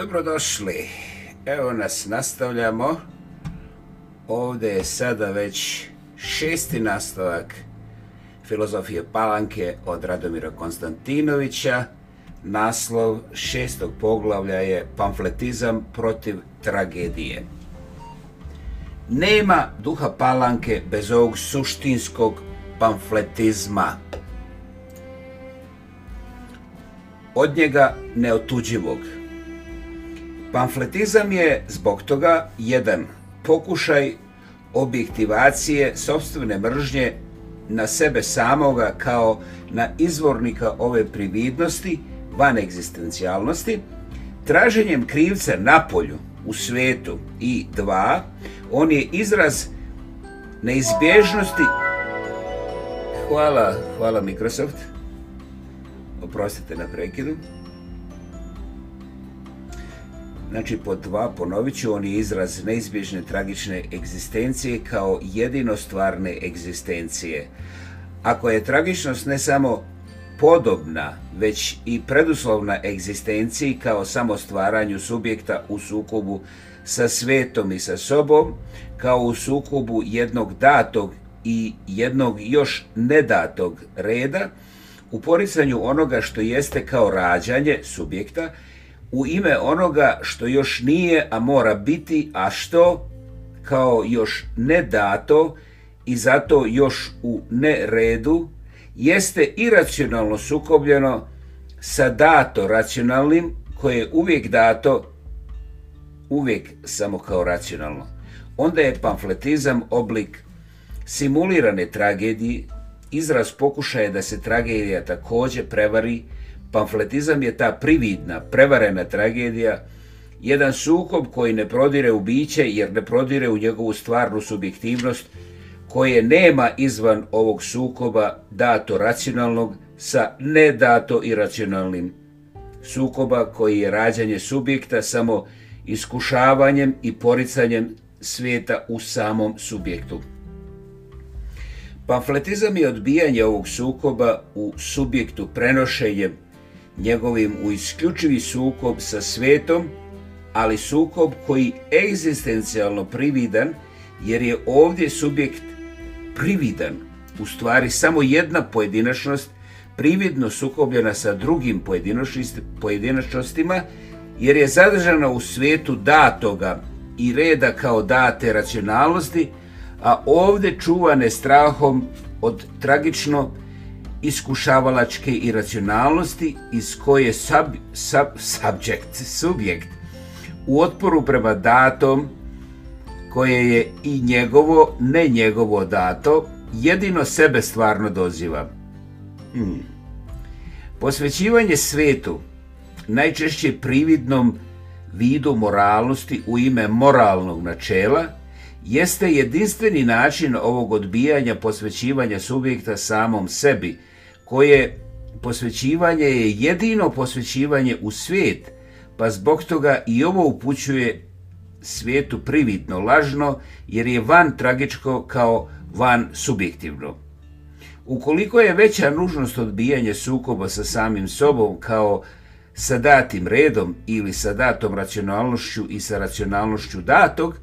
Dobrodošli. Evo nas, nastavljamo. Ovdje je sada već šesti nastavak filozofije Palanke od Radomira Konstantinovića. Naslov šestog poglavlja je Pamfletizam protiv tragedije. Nema duha Palanke bez ovog suštinskog pamfletizma. Od njega neotuđivog Pamfletizam je zbog toga jedan pokušaj objektivacije sobstvene mržnje na sebe samoga kao na izvornika ove prividnosti, van egzistencijalnosti, traženjem krivca na polju, u svetu i dva, on je izraz neizbježnosti Hvala, hvala Microsoft. Oprostite na prekidu. Znači po dva ponovit ću, on je izraz neizbježne tragične egzistencije kao jedino stvarne egzistencije. Ako je tragičnost ne samo podobna, već i preduslovna egzistenciji kao samo stvaranju subjekta u sukobu sa svetom i sa sobom, kao u sukobu jednog datog i jednog još nedatog reda, u poricanju onoga što jeste kao rađanje subjekta u ime onoga što još nije, a mora biti, a što kao još ne dato i zato još u neredu, jeste iracionalno sukobljeno sa dato racionalnim koje je uvijek dato, uvijek samo kao racionalno. Onda je pamfletizam oblik simulirane tragedije, izraz pokušaja da se tragedija također prevari Pamfletizam je ta prividna, prevarena tragedija, jedan sukob koji ne prodire u biće jer ne prodire u njegovu stvarnu subjektivnost koje nema izvan ovog sukoba dato racionalnog sa nedato iracionalnim sukoba koji je rađanje subjekta samo iskušavanjem i poricanjem svijeta u samom subjektu. Pamfletizam je odbijanje ovog sukoba u subjektu prenošenjem njegovim u isključivi sukob sa svetom, ali sukob koji egzistencijalno prividan, jer je ovdje subjekt prividan, u stvari samo jedna pojedinačnost, prividno sukobljena sa drugim pojedinačnostima, jer je zadržana u svijetu datoga i reda kao date racionalnosti, a ovdje čuvane strahom od tragično iskušavalačke iracionalnosti iz koje sub, subject, subjekt u otporu prema datom koje je i njegovo, ne njegovo dato, jedino sebe stvarno doziva. Hmm. Posvećivanje svetu, najčešće prividnom vidu moralnosti u ime moralnog načela, jeste jedinstveni način ovog odbijanja posvećivanja subjekta samom sebi, koje posvećivanje je jedino posvećivanje u svijet, pa zbog toga i ovo upućuje svijetu prividno lažno, jer je van tragičko kao van subjektivno. Ukoliko je veća nužnost odbijanja sukoba sa samim sobom kao sa datim redom ili sa datom racionalnošću i sa racionalnošću datog,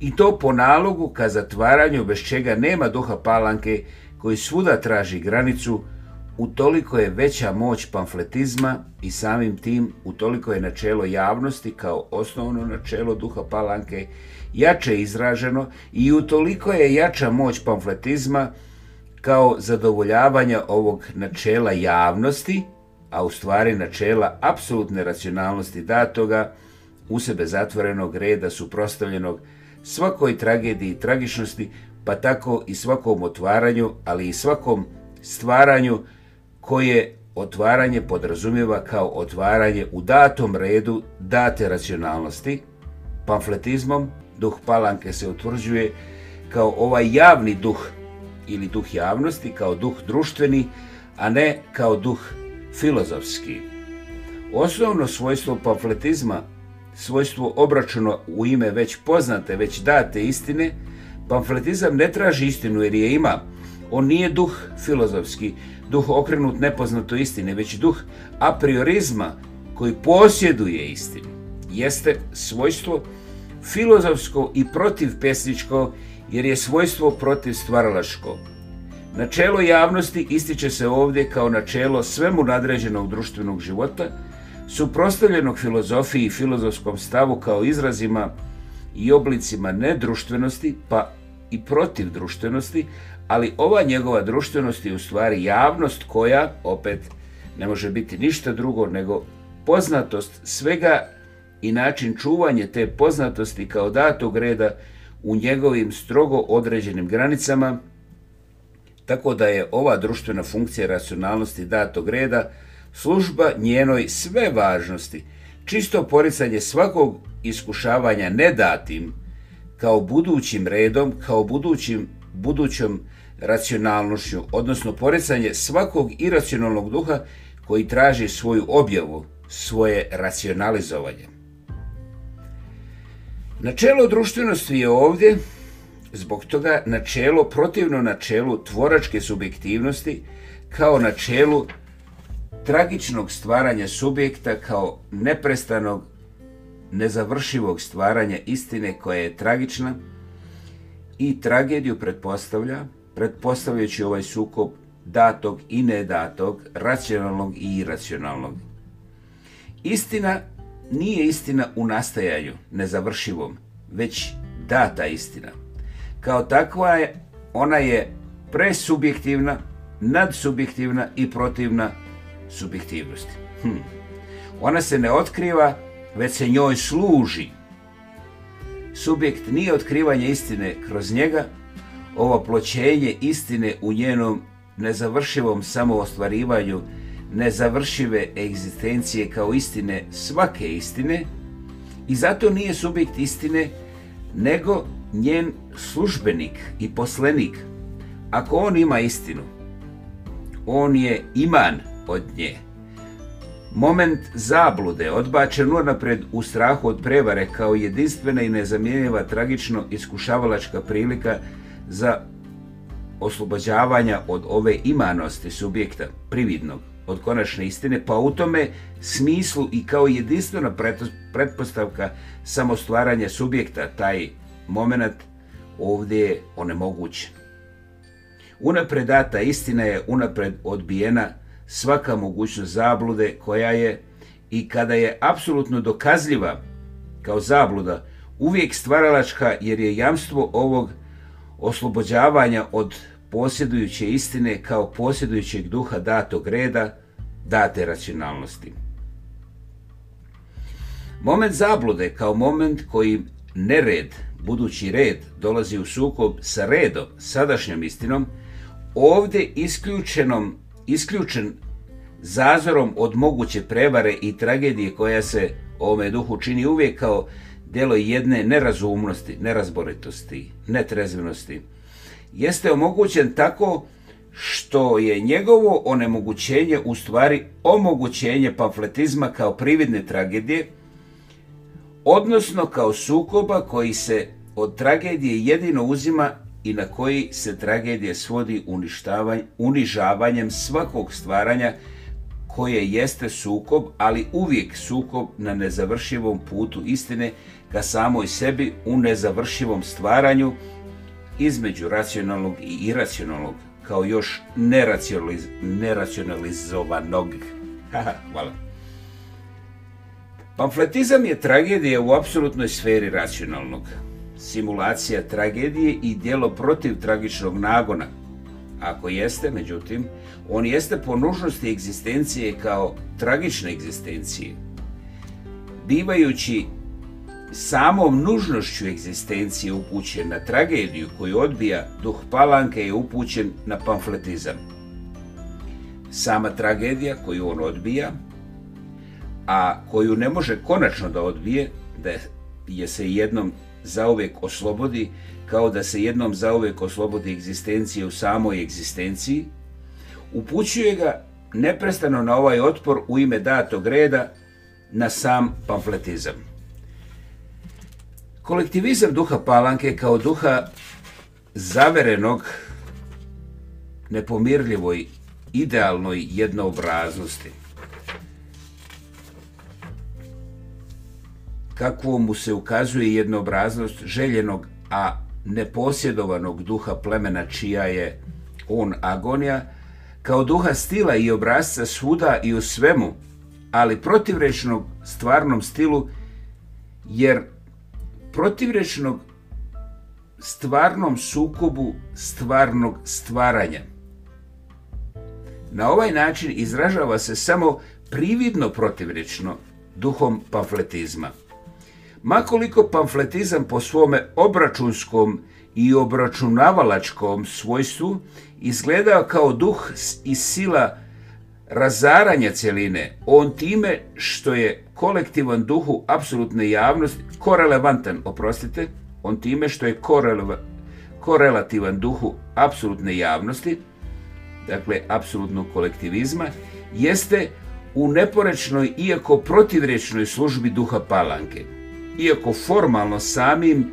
i to po nalogu ka zatvaranju bez čega nema duha palanke koji svuda traži granicu utoliko je veća moć pamfletizma i samim tim utoliko je načelo javnosti kao osnovno načelo duha palanke jače izraženo i utoliko je jača moć pamfletizma kao zadovoljavanja ovog načela javnosti, a u stvari načela apsolutne racionalnosti datoga, u sebe zatvorenog reda suprostavljenog svakoj tragediji i tragičnosti, pa tako i svakom otvaranju, ali i svakom stvaranju koje otvaranje podrazumijeva kao otvaranje u datom redu date racionalnosti, pamfletizmom duh palanke se utvrđuje kao ovaj javni duh ili duh javnosti, kao duh društveni, a ne kao duh filozofski. Osnovno svojstvo pamfletizma, svojstvo obračuna u ime već poznate, već date istine, pamfletizam ne traži istinu jer je ima. On nije duh filozofski, duh okrenut nepoznato istine, već duh apriorizma koji posjeduje istinu. Jeste svojstvo filozofsko i protiv pesničko, jer je svojstvo protiv stvaralaško. Načelo javnosti ističe se ovdje kao načelo svemu nadređenog društvenog života, suprostavljenog filozofiji i filozofskom stavu kao izrazima i oblicima nedruštvenosti, pa i protiv društvenosti, ali ova njegova društvenost je u stvari javnost koja, opet, ne može biti ništa drugo nego poznatost svega i način čuvanje te poznatosti kao datog reda u njegovim strogo određenim granicama, tako da je ova društvena funkcija racionalnosti datog reda služba njenoj sve važnosti, čisto poricanje svakog iskušavanja nedatim, kao budućim redom, kao budućim, budućom racionalnošću, odnosno poricanje svakog iracionalnog duha koji traži svoju objavu, svoje racionalizovanje. Načelo društvenosti je ovdje zbog toga načelo protivno načelu tvoračke subjektivnosti kao načelu tragičnog stvaranja subjekta kao neprestanog nezavršivog stvaranja istine koja je tragična i tragediju pretpostavlja, pretpostavljajući ovaj sukob datog i nedatog, racionalnog i iracionalnog. Istina nije istina u nastajanju, nezavršivom, već data istina. Kao takva je, ona je presubjektivna, nadsubjektivna i protivna subjektivnosti. Hm. Ona se ne otkriva već se njoj služi. Subjekt nije otkrivanje istine kroz njega, ovo pločenje istine u njenom nezavršivom samoostvarivanju nezavršive egzistencije kao istine svake istine i zato nije subjekt istine nego njen službenik i poslenik. Ako on ima istinu, on je iman od nje. Moment zablude odbačen unaprijed u strahu od prevare kao jedinstvena i nezamjenjiva tragično iskušavalačka prilika za oslobođavanja od ove imanosti subjekta prividnog od konačne istine, pa u tome smislu i kao jedinstvena pretpostavka samostvaranja subjekta taj moment ovdje je onemogućen. Unapred data istina je unapred odbijena svaka mogućnost zablude koja je i kada je apsolutno dokazljiva kao zabluda, uvijek stvaralačka jer je jamstvo ovog oslobođavanja od posjedujuće istine kao posjedujućeg duha datog reda, date racionalnosti. Moment zablude kao moment koji nered, budući red, dolazi u sukob sa redom, sadašnjom istinom, ovdje isključenom isključen zazorom od moguće prevare i tragedije koja se ovome duhu čini uvijek kao djelo jedne nerazumnosti, nerazboritosti, netrezvenosti, jeste omogućen tako što je njegovo onemogućenje u stvari omogućenje pamfletizma kao prividne tragedije, odnosno kao sukoba koji se od tragedije jedino uzima i na koji se tragedija svodi unižavanjem svakog stvaranja koje jeste sukob, ali uvijek sukob na nezavršivom putu istine ka samoj sebi u nezavršivom stvaranju između racionalnog i iracionalnog, kao još neracionalizovanog. Hvala. Pamfletizam je tragedija u apsolutnoj sferi racionalnog simulacija tragedije i djelo protiv tragičnog nagona? Ako jeste, međutim, on jeste po nužnosti egzistencije kao tragične egzistencije. Bivajući samom nužnošću egzistencije upućen na tragediju koju odbija, duh palanke je upućen na pamfletizam. Sama tragedija koju on odbija, a koju ne može konačno da odbije, da je se jednom zauvijek oslobodi, kao da se jednom zauvijek oslobodi egzistencije u samoj egzistenciji, upućuje ga neprestano na ovaj otpor u ime datog reda na sam pamfletizam. Kolektivizam duha palanke kao duha zaverenog nepomirljivoj idealnoj jednoobraznosti. kako mu se ukazuje jednobraznost željenog, a neposjedovanog duha plemena čija je on agonija, kao duha stila i obrazca svuda i u svemu, ali protivrečnog stvarnom stilu, jer protivrečnog stvarnom sukobu stvarnog stvaranja. Na ovaj način izražava se samo prividno protivrečno duhom pafletizma, Makoliko pamfletizam po svome obračunskom i obračunavalačkom svojstvu izgledao kao duh i sila razaranja cjeline, on time što je kolektivan duhu apsolutne javnosti, korelevantan, oprostite, on time što je korelativan duhu apsolutne javnosti, dakle apsolutnog kolektivizma, jeste u neporečnoj, iako protivrečnoj službi duha palanke iako formalno samim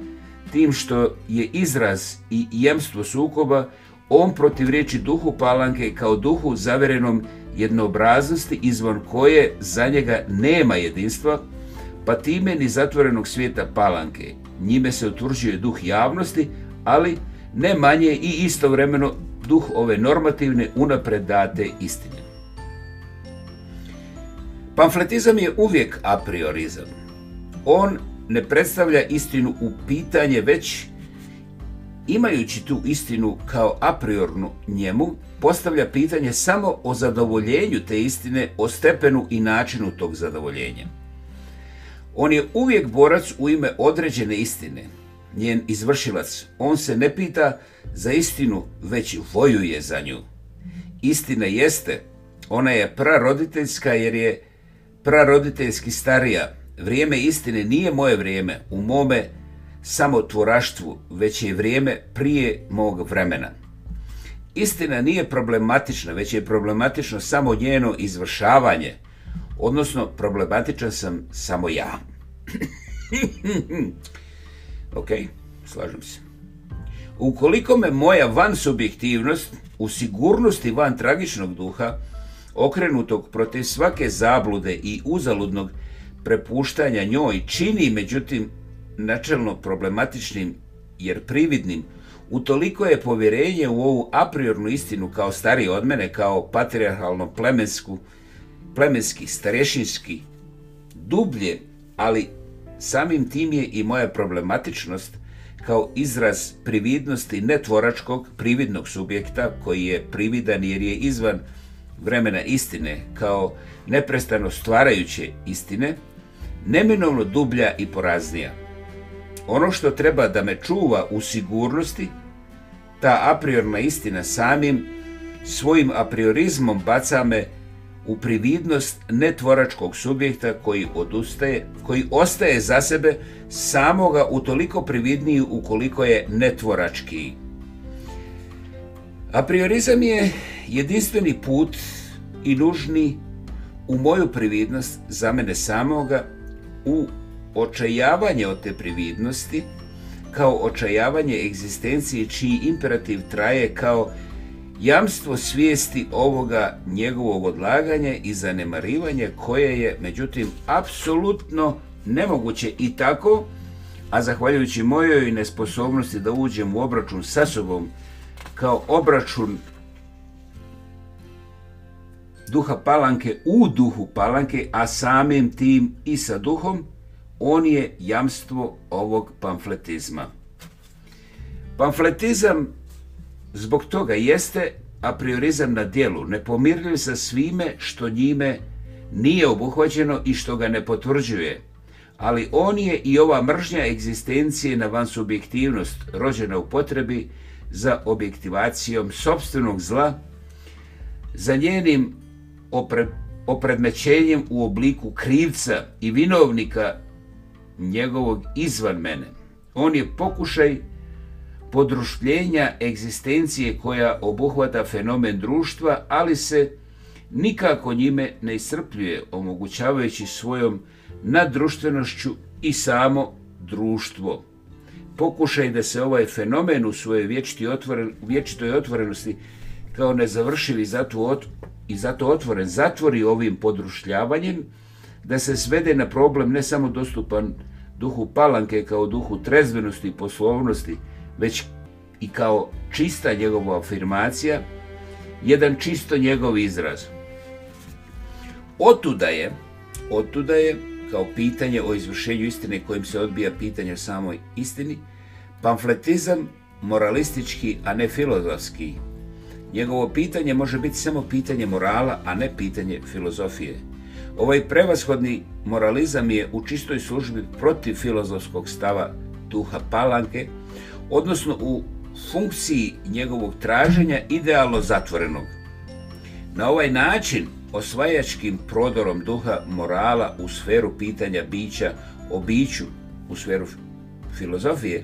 tim što je izraz i jemstvo sukoba, on protivriječi duhu palanke kao duhu zaverenom jednoobraznosti izvan koje za njega nema jedinstva, pa time ni zatvorenog svijeta palanke. Njime se utvrđuje duh javnosti, ali ne manje i istovremeno duh ove normativne unapred date istine. Pamfletizam je uvijek apriorizam. On ne predstavlja istinu u pitanje, već imajući tu istinu kao apriornu njemu, postavlja pitanje samo o zadovoljenju te istine, o stepenu i načinu tog zadovoljenja. On je uvijek borac u ime određene istine, njen izvršilac. On se ne pita za istinu, već vojuje za nju. Istina jeste, ona je praroditeljska jer je praroditeljski starija, Vrijeme istine nije moje vrijeme u mome samotvoraštvu, već je vrijeme prije mog vremena. Istina nije problematična, već je problematično samo njeno izvršavanje, odnosno problematičan sam samo ja. ok, slažem se. Ukoliko me moja van subjektivnost u sigurnosti van tragičnog duha, okrenutog protiv svake zablude i uzaludnog prepuštanja njoj čini, međutim, načelno problematičnim jer prividnim, utoliko je povjerenje u ovu apriornu istinu kao stariji od mene, kao patriarhalno plemensku, plemenski, starešinski, dublje, ali samim tim je i moja problematičnost kao izraz prividnosti netvoračkog prividnog subjekta koji je prividan jer je izvan vremena istine, kao neprestano stvarajuće istine, neminovno dublja i poraznija. Ono što treba da me čuva u sigurnosti, ta apriorna istina samim, svojim apriorizmom baca me u prividnost netvoračkog subjekta koji odustaje, koji ostaje za sebe samoga u toliko prividniji ukoliko je netvorački. Apriorizam je jedinstveni put i nužni u moju prividnost za mene samoga u očajavanje od te prividnosti kao očajavanje egzistencije čiji imperativ traje kao jamstvo svijesti ovoga njegovog odlaganja i zanemarivanje koje je međutim apsolutno nemoguće i tako, a zahvaljujući mojoj nesposobnosti da uđem u obračun sa sobom kao obračun duha palanke u duhu palanke, a samim tim i sa duhom, on je jamstvo ovog pamfletizma. Pamfletizam zbog toga jeste a apriorizam na dijelu, nepomirljiv sa svime što njime nije obuhvaćeno i što ga ne potvrđuje. Ali on je i ova mržnja egzistencije na van subjektivnost rođena u potrebi za objektivacijom sobstvenog zla, za njenim opredmećenjem u obliku krivca i vinovnika njegovog izvan mene. On je pokušaj podruštljenja egzistencije koja obuhvata fenomen društva, ali se nikako njime ne iscrpljuje, omogućavajući svojom nadruštvenošću i samo društvo. Pokušaj da se ovaj fenomen u svojoj vječitoj otvorenosti kao nezavršivi zato i zato otvoren zatvori ovim podrušljavanjem da se svede na problem ne samo dostupan duhu palanke kao duhu trezvenosti i poslovnosti, već i kao čista njegova afirmacija, jedan čisto njegov izraz. Otuda je, otuda je kao pitanje o izvršenju istine kojim se odbija pitanje o samoj istini, pamfletizam moralistički, a ne filozofski, Njegovo pitanje može biti samo pitanje morala, a ne pitanje filozofije. Ovaj prevashodni moralizam je u čistoj službi protiv filozofskog stava duha palanke, odnosno u funkciji njegovog traženja idealno zatvorenog. Na ovaj način osvajačkim prodorom duha morala u sferu pitanja bića o biću, u sferu filozofije,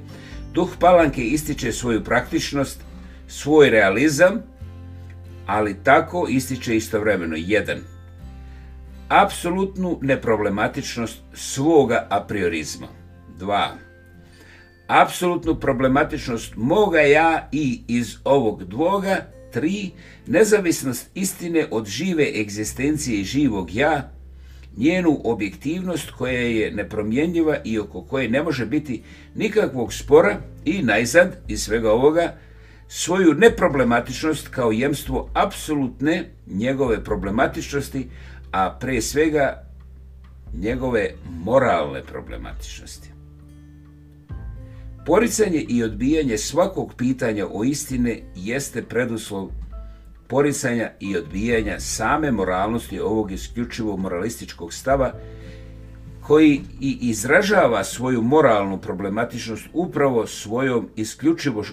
duh palanke ističe svoju praktičnost, svoj realizam, ali tako ističe istovremeno jedan apsolutnu neproblematičnost svoga apriorizma. 2. Apsolutnu problematičnost moga ja i iz ovog dvoga. 3. Nezavisnost istine od žive egzistencije živog ja, njenu objektivnost koja je nepromjenjiva i oko koje ne može biti nikakvog spora i najzad iz svega ovoga svoju neproblematičnost kao jemstvo apsolutne njegove problematičnosti, a pre svega njegove moralne problematičnosti. Poricanje i odbijanje svakog pitanja o istine jeste preduslov poricanja i odbijanja same moralnosti ovog isključivo moralističkog stava koji i izražava svoju moralnu problematičnost upravo svojom isključivo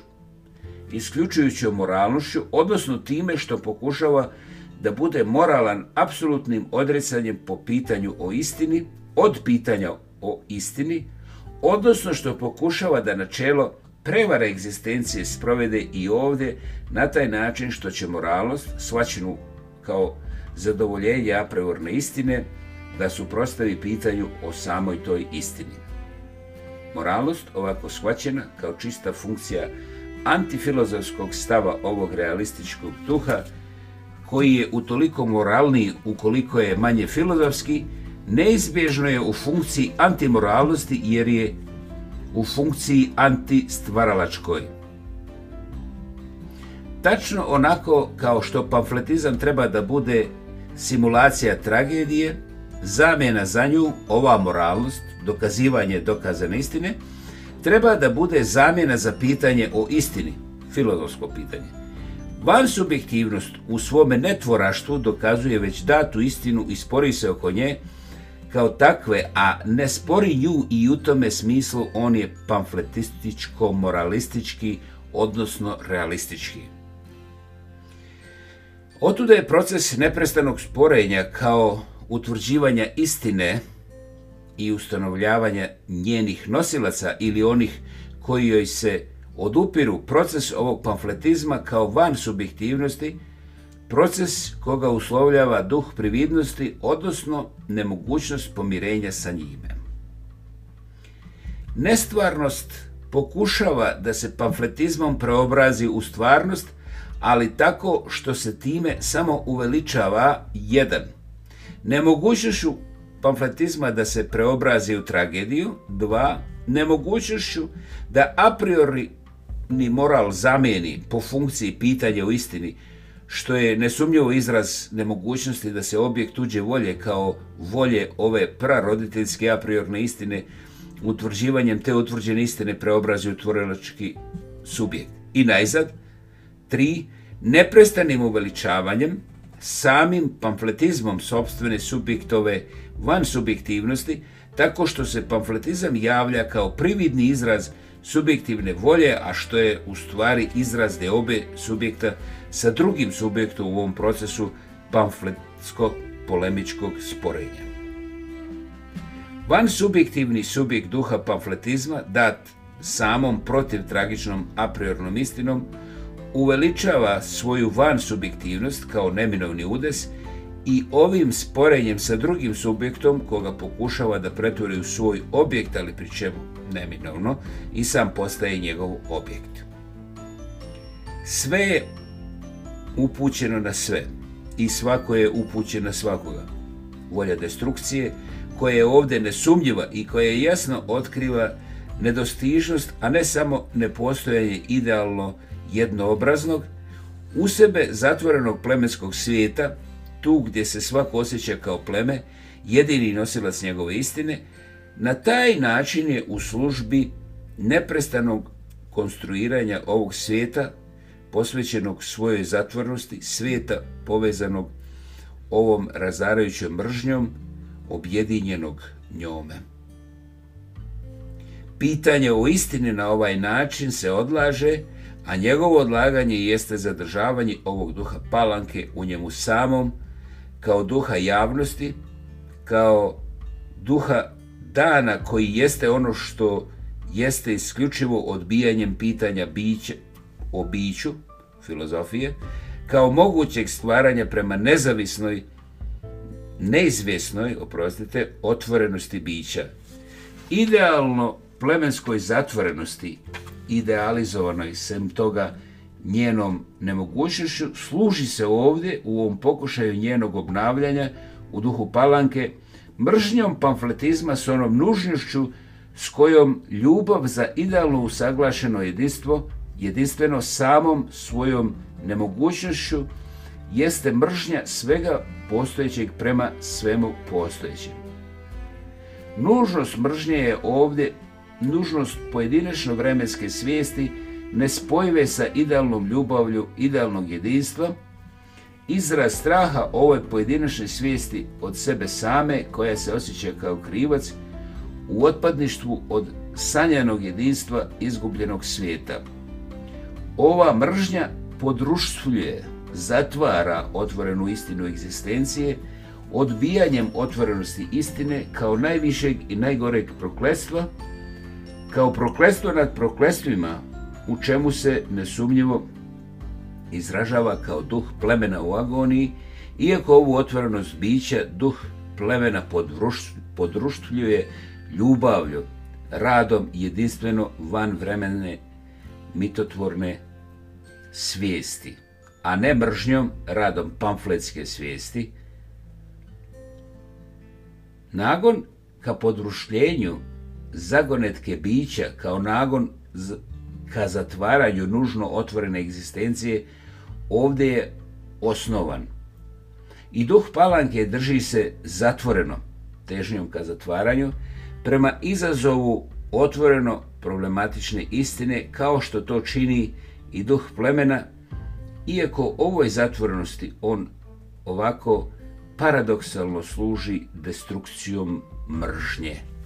o moralnošću, odnosno time što pokušava da bude moralan apsolutnim odrecanjem po pitanju o istini, od pitanja o istini, odnosno što pokušava da načelo prevara egzistencije sprovede i ovdje na taj način što će moralnost, shvaćenu kao zadovoljenje aprevorne istine, da suprostavi pitanju o samoj toj istini. Moralnost ovako shvaćena kao čista funkcija antifilozofskog stava ovog realističkog duha, koji je utoliko moralniji ukoliko je manje filozofski, neizbježno je u funkciji antimoralnosti jer je u funkciji antistvaralačkoj. Tačno onako kao što pamfletizam treba da bude simulacija tragedije, zamjena za nju, ova moralnost, dokazivanje dokazane istine, treba da bude zamjena za pitanje o istini, filozofsko pitanje. Van subjektivnost u svome netvoraštvu dokazuje već datu istinu i spori se oko nje kao takve, a ne spori nju i u tome smislu on je pamfletističko-moralistički, odnosno realistički. Otuda je proces neprestanog sporenja kao utvrđivanja istine i ustanovljavanja njenih nosilaca ili onih koji joj se odupiru proces ovog pamfletizma kao van subjektivnosti, proces koga uslovljava duh prividnosti, odnosno nemogućnost pomirenja sa njime. Nestvarnost pokušava da se pamfletizmom preobrazi u stvarnost, ali tako što se time samo uveličava jedan. Nemogućnošću pamfletizma da se preobrazi u tragediju, dva, nemogućnošću da a priori ni moral zamijeni po funkciji pitanja u istini, što je nesumnjivo izraz nemogućnosti da se objekt tuđe volje kao volje ove praroditeljske a priorne istine utvrđivanjem te utvrđene istine preobrazi u tvorelački subjekt. I najzad, tri, neprestanim uveličavanjem samim pamfletizmom sobstvene subjektove van subjektivnosti, tako što se pamfletizam javlja kao prividni izraz subjektivne volje, a što je u stvari izraz deobe subjekta sa drugim subjektom u ovom procesu pamfletskog polemičkog sporenja. Van subjektivni subjekt duha pamfletizma dat samom protiv tragičnom apriornom istinom uveličava svoju van subjektivnost kao neminovni udes i ovim sporenjem sa drugim subjektom koga pokušava da pretvori u svoj objekt, ali pri čemu neminovno, i sam postaje njegov objekt. Sve je upućeno na sve i svako je upućeno na svakoga. Volja destrukcije koja je ovdje nesumljiva i koja je jasno otkriva nedostižnost, a ne samo nepostojanje idealno jednoobraznog, u sebe zatvorenog plemenskog svijeta, tu gdje se svako osjeća kao pleme, jedini nosilac njegove istine, na taj način je u službi neprestanog konstruiranja ovog svijeta, posvećenog svojoj zatvornosti, svijeta povezanog ovom razarajućom mržnjom, objedinjenog njome. Pitanje o istini na ovaj način se odlaže, a njegovo odlaganje jeste zadržavanje ovog duha palanke u njemu samom, kao duha javnosti, kao duha dana koji jeste ono što jeste isključivo odbijanjem pitanja biće, o biću, filozofije, kao mogućeg stvaranja prema nezavisnoj, neizvjesnoj, oprostite, otvorenosti bića. Idealno plemenskoj zatvorenosti idealizovano i sem toga njenom nemogućnošću, služi se ovdje u ovom pokušaju njenog obnavljanja u duhu palanke mržnjom pamfletizma s onom nužnošću s kojom ljubav za idealno usaglašeno jedinstvo, jedinstveno samom svojom nemogućnošću, jeste mržnja svega postojećeg prema svemu postojećem. Nužnost mržnje je ovdje nužnost pojedinačno vremenske svijesti spojive sa idealnom ljubavlju idealnog jedinstva, izraz straha ove pojedinačne svijesti od sebe same koja se osjeća kao krivac u otpadništvu od sanjanog jedinstva izgubljenog svijeta. Ova mržnja podruštvljuje, zatvara otvorenu istinu egzistencije, odbijanjem otvorenosti istine kao najvišeg i najgoreg proklestva, kao proklestvo nad proklestvima, u čemu se nesumnjivo izražava kao duh plemena u agoniji, iako ovu otvorenost bića duh plemena podruštljuje ljubavlju, radom jedinstveno van vremene mitotvorne svijesti, a ne mržnjom radom pamfletske svijesti. Nagon ka podrušljenju zagonetke bića kao nagon ka zatvaranju nužno otvorene egzistencije ovdje je osnovan. I duh palanke drži se zatvoreno, težnjom ka zatvaranju, prema izazovu otvoreno problematične istine kao što to čini i duh plemena, iako ovoj zatvorenosti on ovako paradoksalno služi destrukcijom mržnje.